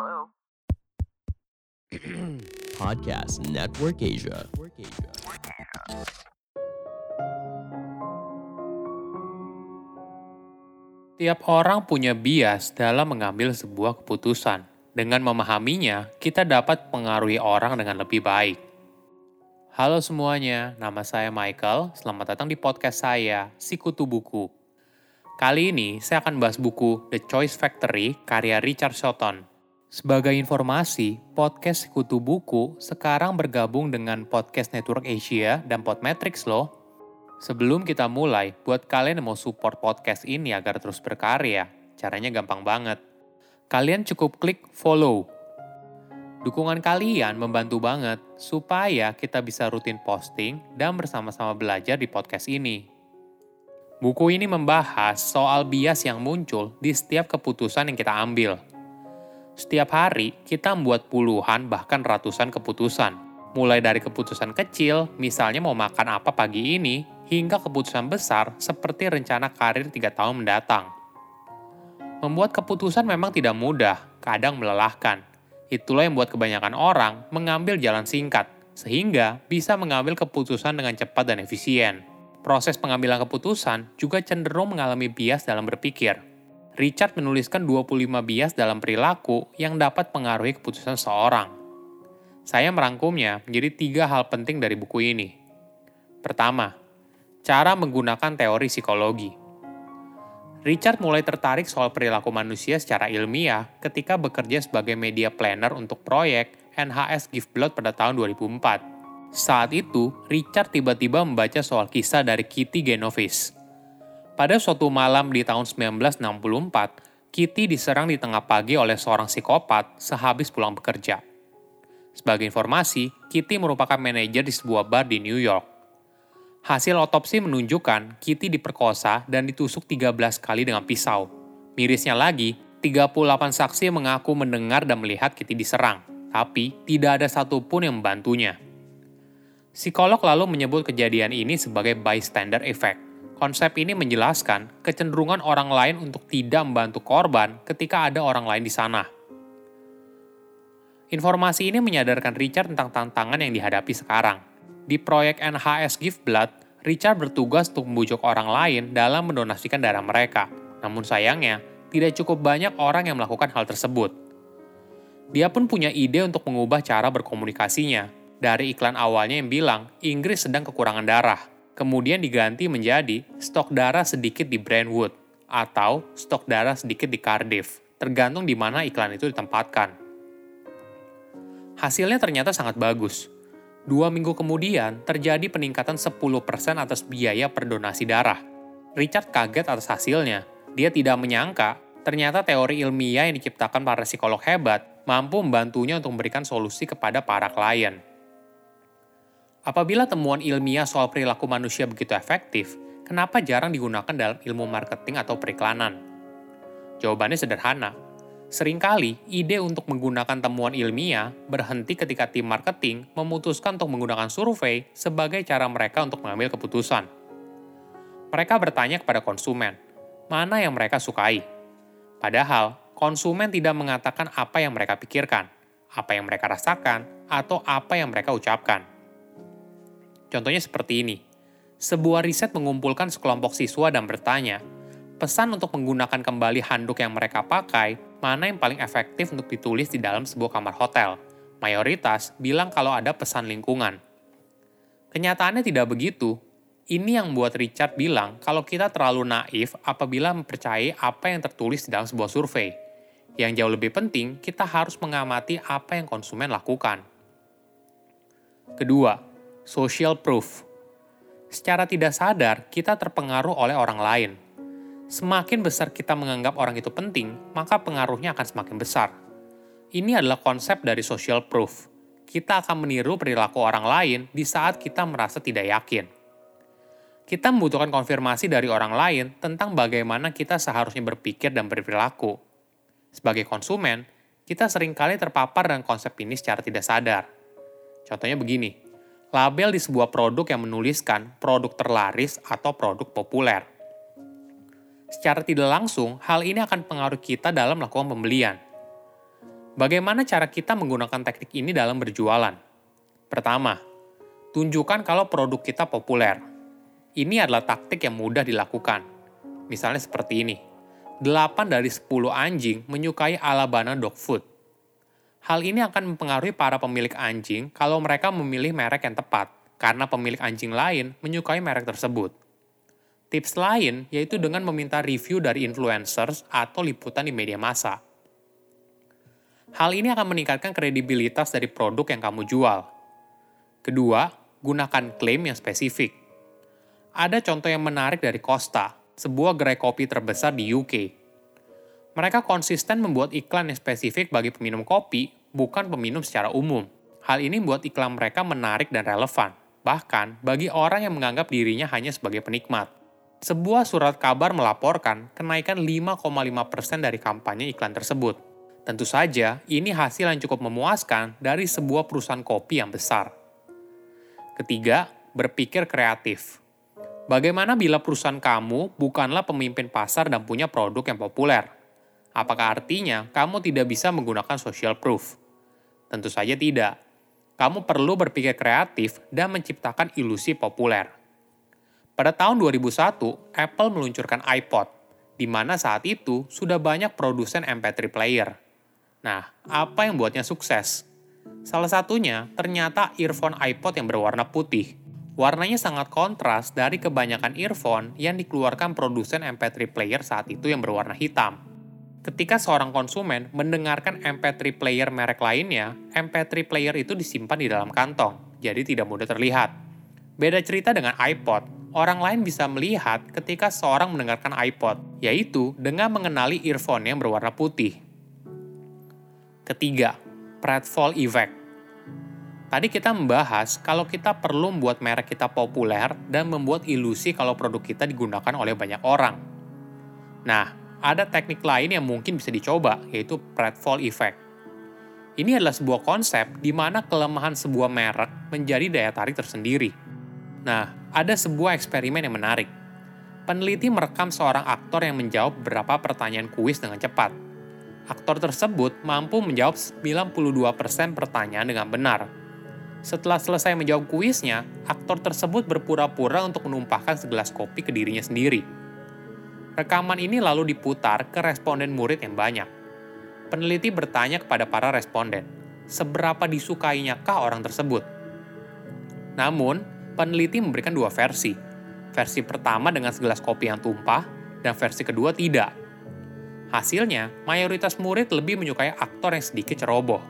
Hello? Podcast Network Asia. Tiap orang punya bias dalam mengambil sebuah keputusan. Dengan memahaminya, kita dapat mengaruhi orang dengan lebih baik. Halo semuanya, nama saya Michael. Selamat datang di podcast saya, Sikutu Buku. Kali ini saya akan bahas buku The Choice Factory karya Richard Shelton. Sebagai informasi, podcast Sikutu Buku sekarang bergabung dengan Podcast Network Asia dan Podmetrics loh. Sebelum kita mulai, buat kalian yang mau support podcast ini agar terus berkarya, caranya gampang banget. Kalian cukup klik follow. Dukungan kalian membantu banget supaya kita bisa rutin posting dan bersama-sama belajar di podcast ini. Buku ini membahas soal bias yang muncul di setiap keputusan yang kita ambil. Setiap hari, kita membuat puluhan bahkan ratusan keputusan. Mulai dari keputusan kecil, misalnya mau makan apa pagi ini, hingga keputusan besar seperti rencana karir tiga tahun mendatang. Membuat keputusan memang tidak mudah, kadang melelahkan. Itulah yang membuat kebanyakan orang mengambil jalan singkat, sehingga bisa mengambil keputusan dengan cepat dan efisien. Proses pengambilan keputusan juga cenderung mengalami bias dalam berpikir. Richard menuliskan 25 bias dalam perilaku yang dapat mengaruhi keputusan seorang. Saya merangkumnya menjadi tiga hal penting dari buku ini. Pertama, cara menggunakan teori psikologi. Richard mulai tertarik soal perilaku manusia secara ilmiah ketika bekerja sebagai media planner untuk proyek NHS Give Blood pada tahun 2004. Saat itu, Richard tiba-tiba membaca soal kisah dari Kitty Genovis. Pada suatu malam di tahun 1964, Kitty diserang di tengah pagi oleh seorang psikopat sehabis pulang bekerja. Sebagai informasi, Kitty merupakan manajer di sebuah bar di New York. Hasil otopsi menunjukkan Kitty diperkosa dan ditusuk 13 kali dengan pisau. Mirisnya lagi, 38 saksi mengaku mendengar dan melihat Kitty diserang, tapi tidak ada satupun yang membantunya. Psikolog lalu menyebut kejadian ini sebagai bystander effect. Konsep ini menjelaskan kecenderungan orang lain untuk tidak membantu korban ketika ada orang lain di sana. Informasi ini menyadarkan Richard tentang tantangan yang dihadapi sekarang. Di proyek NHS Give Blood, Richard bertugas untuk membujuk orang lain dalam mendonasikan darah mereka. Namun sayangnya, tidak cukup banyak orang yang melakukan hal tersebut. Dia pun punya ide untuk mengubah cara berkomunikasinya. Dari iklan awalnya yang bilang Inggris sedang kekurangan darah, kemudian diganti menjadi stok darah sedikit di Brentwood atau stok darah sedikit di Cardiff, tergantung di mana iklan itu ditempatkan. Hasilnya ternyata sangat bagus Dua minggu kemudian, terjadi peningkatan 10% atas biaya per donasi darah. Richard kaget atas hasilnya. Dia tidak menyangka, ternyata teori ilmiah yang diciptakan para psikolog hebat mampu membantunya untuk memberikan solusi kepada para klien. Apabila temuan ilmiah soal perilaku manusia begitu efektif, kenapa jarang digunakan dalam ilmu marketing atau periklanan? Jawabannya sederhana, Seringkali, ide untuk menggunakan temuan ilmiah berhenti ketika tim marketing memutuskan untuk menggunakan survei sebagai cara mereka untuk mengambil keputusan. Mereka bertanya kepada konsumen, mana yang mereka sukai. Padahal, konsumen tidak mengatakan apa yang mereka pikirkan, apa yang mereka rasakan, atau apa yang mereka ucapkan. Contohnya seperti ini. Sebuah riset mengumpulkan sekelompok siswa dan bertanya, pesan untuk menggunakan kembali handuk yang mereka pakai mana yang paling efektif untuk ditulis di dalam sebuah kamar hotel. Mayoritas bilang kalau ada pesan lingkungan. Kenyataannya tidak begitu. Ini yang membuat Richard bilang kalau kita terlalu naif apabila mempercayai apa yang tertulis di dalam sebuah survei. Yang jauh lebih penting, kita harus mengamati apa yang konsumen lakukan. Kedua, social proof. Secara tidak sadar, kita terpengaruh oleh orang lain, Semakin besar kita menganggap orang itu penting, maka pengaruhnya akan semakin besar. Ini adalah konsep dari social proof. Kita akan meniru perilaku orang lain di saat kita merasa tidak yakin. Kita membutuhkan konfirmasi dari orang lain tentang bagaimana kita seharusnya berpikir dan berperilaku. Sebagai konsumen, kita sering kali terpapar dengan konsep ini secara tidak sadar. Contohnya begini, label di sebuah produk yang menuliskan produk terlaris atau produk populer Secara tidak langsung, hal ini akan pengaruh kita dalam melakukan pembelian. Bagaimana cara kita menggunakan teknik ini dalam berjualan? Pertama, tunjukkan kalau produk kita populer. Ini adalah taktik yang mudah dilakukan. Misalnya seperti ini. 8 dari 10 anjing menyukai Alabama dog food. Hal ini akan mempengaruhi para pemilik anjing kalau mereka memilih merek yang tepat, karena pemilik anjing lain menyukai merek tersebut. Tips lain yaitu dengan meminta review dari influencers atau liputan di media massa. Hal ini akan meningkatkan kredibilitas dari produk yang kamu jual. Kedua, gunakan klaim yang spesifik. Ada contoh yang menarik dari Costa, sebuah gerai kopi terbesar di UK. Mereka konsisten membuat iklan yang spesifik bagi peminum kopi, bukan peminum secara umum. Hal ini membuat iklan mereka menarik dan relevan, bahkan bagi orang yang menganggap dirinya hanya sebagai penikmat sebuah surat kabar melaporkan kenaikan 5,5% dari kampanye iklan tersebut. Tentu saja, ini hasil yang cukup memuaskan dari sebuah perusahaan kopi yang besar. Ketiga, berpikir kreatif. Bagaimana bila perusahaan kamu bukanlah pemimpin pasar dan punya produk yang populer? Apakah artinya kamu tidak bisa menggunakan social proof? Tentu saja tidak. Kamu perlu berpikir kreatif dan menciptakan ilusi populer. Pada tahun 2001, Apple meluncurkan iPod, di mana saat itu sudah banyak produsen MP3 player. Nah, apa yang buatnya sukses? Salah satunya ternyata earphone iPod yang berwarna putih. Warnanya sangat kontras dari kebanyakan earphone yang dikeluarkan produsen MP3 player saat itu yang berwarna hitam. Ketika seorang konsumen mendengarkan MP3 player merek lainnya, MP3 player itu disimpan di dalam kantong, jadi tidak mudah terlihat. Beda cerita dengan iPod, orang lain bisa melihat ketika seorang mendengarkan iPod, yaitu dengan mengenali earphone yang berwarna putih. Ketiga, pratfall effect. Tadi kita membahas kalau kita perlu membuat merek kita populer dan membuat ilusi kalau produk kita digunakan oleh banyak orang. Nah, ada teknik lain yang mungkin bisa dicoba, yaitu pratfall effect. Ini adalah sebuah konsep di mana kelemahan sebuah merek menjadi daya tarik tersendiri. Nah, ada sebuah eksperimen yang menarik. Peneliti merekam seorang aktor yang menjawab beberapa pertanyaan kuis dengan cepat. Aktor tersebut mampu menjawab 92% pertanyaan dengan benar. Setelah selesai menjawab kuisnya, aktor tersebut berpura-pura untuk menumpahkan segelas kopi ke dirinya sendiri. Rekaman ini lalu diputar ke responden murid yang banyak. Peneliti bertanya kepada para responden, seberapa disukainya kah orang tersebut? Namun, peneliti memberikan dua versi. Versi pertama dengan segelas kopi yang tumpah, dan versi kedua tidak. Hasilnya, mayoritas murid lebih menyukai aktor yang sedikit ceroboh.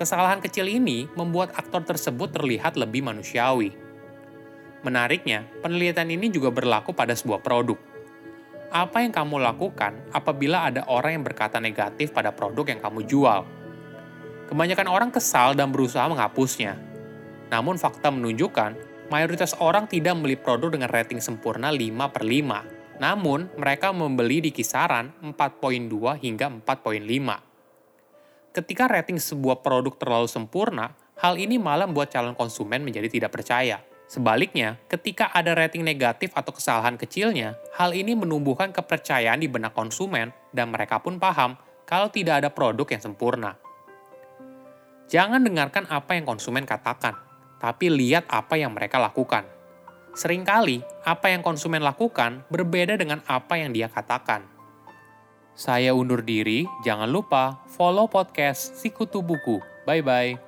Kesalahan kecil ini membuat aktor tersebut terlihat lebih manusiawi. Menariknya, penelitian ini juga berlaku pada sebuah produk. Apa yang kamu lakukan apabila ada orang yang berkata negatif pada produk yang kamu jual? Kebanyakan orang kesal dan berusaha menghapusnya. Namun fakta menunjukkan mayoritas orang tidak membeli produk dengan rating sempurna 5 per 5. Namun, mereka membeli di kisaran 4.2 hingga 4.5. Ketika rating sebuah produk terlalu sempurna, hal ini malah membuat calon konsumen menjadi tidak percaya. Sebaliknya, ketika ada rating negatif atau kesalahan kecilnya, hal ini menumbuhkan kepercayaan di benak konsumen dan mereka pun paham kalau tidak ada produk yang sempurna. Jangan dengarkan apa yang konsumen katakan, tapi lihat apa yang mereka lakukan. Seringkali, apa yang konsumen lakukan berbeda dengan apa yang dia katakan. Saya undur diri, jangan lupa follow podcast Sikutu Buku. Bye-bye.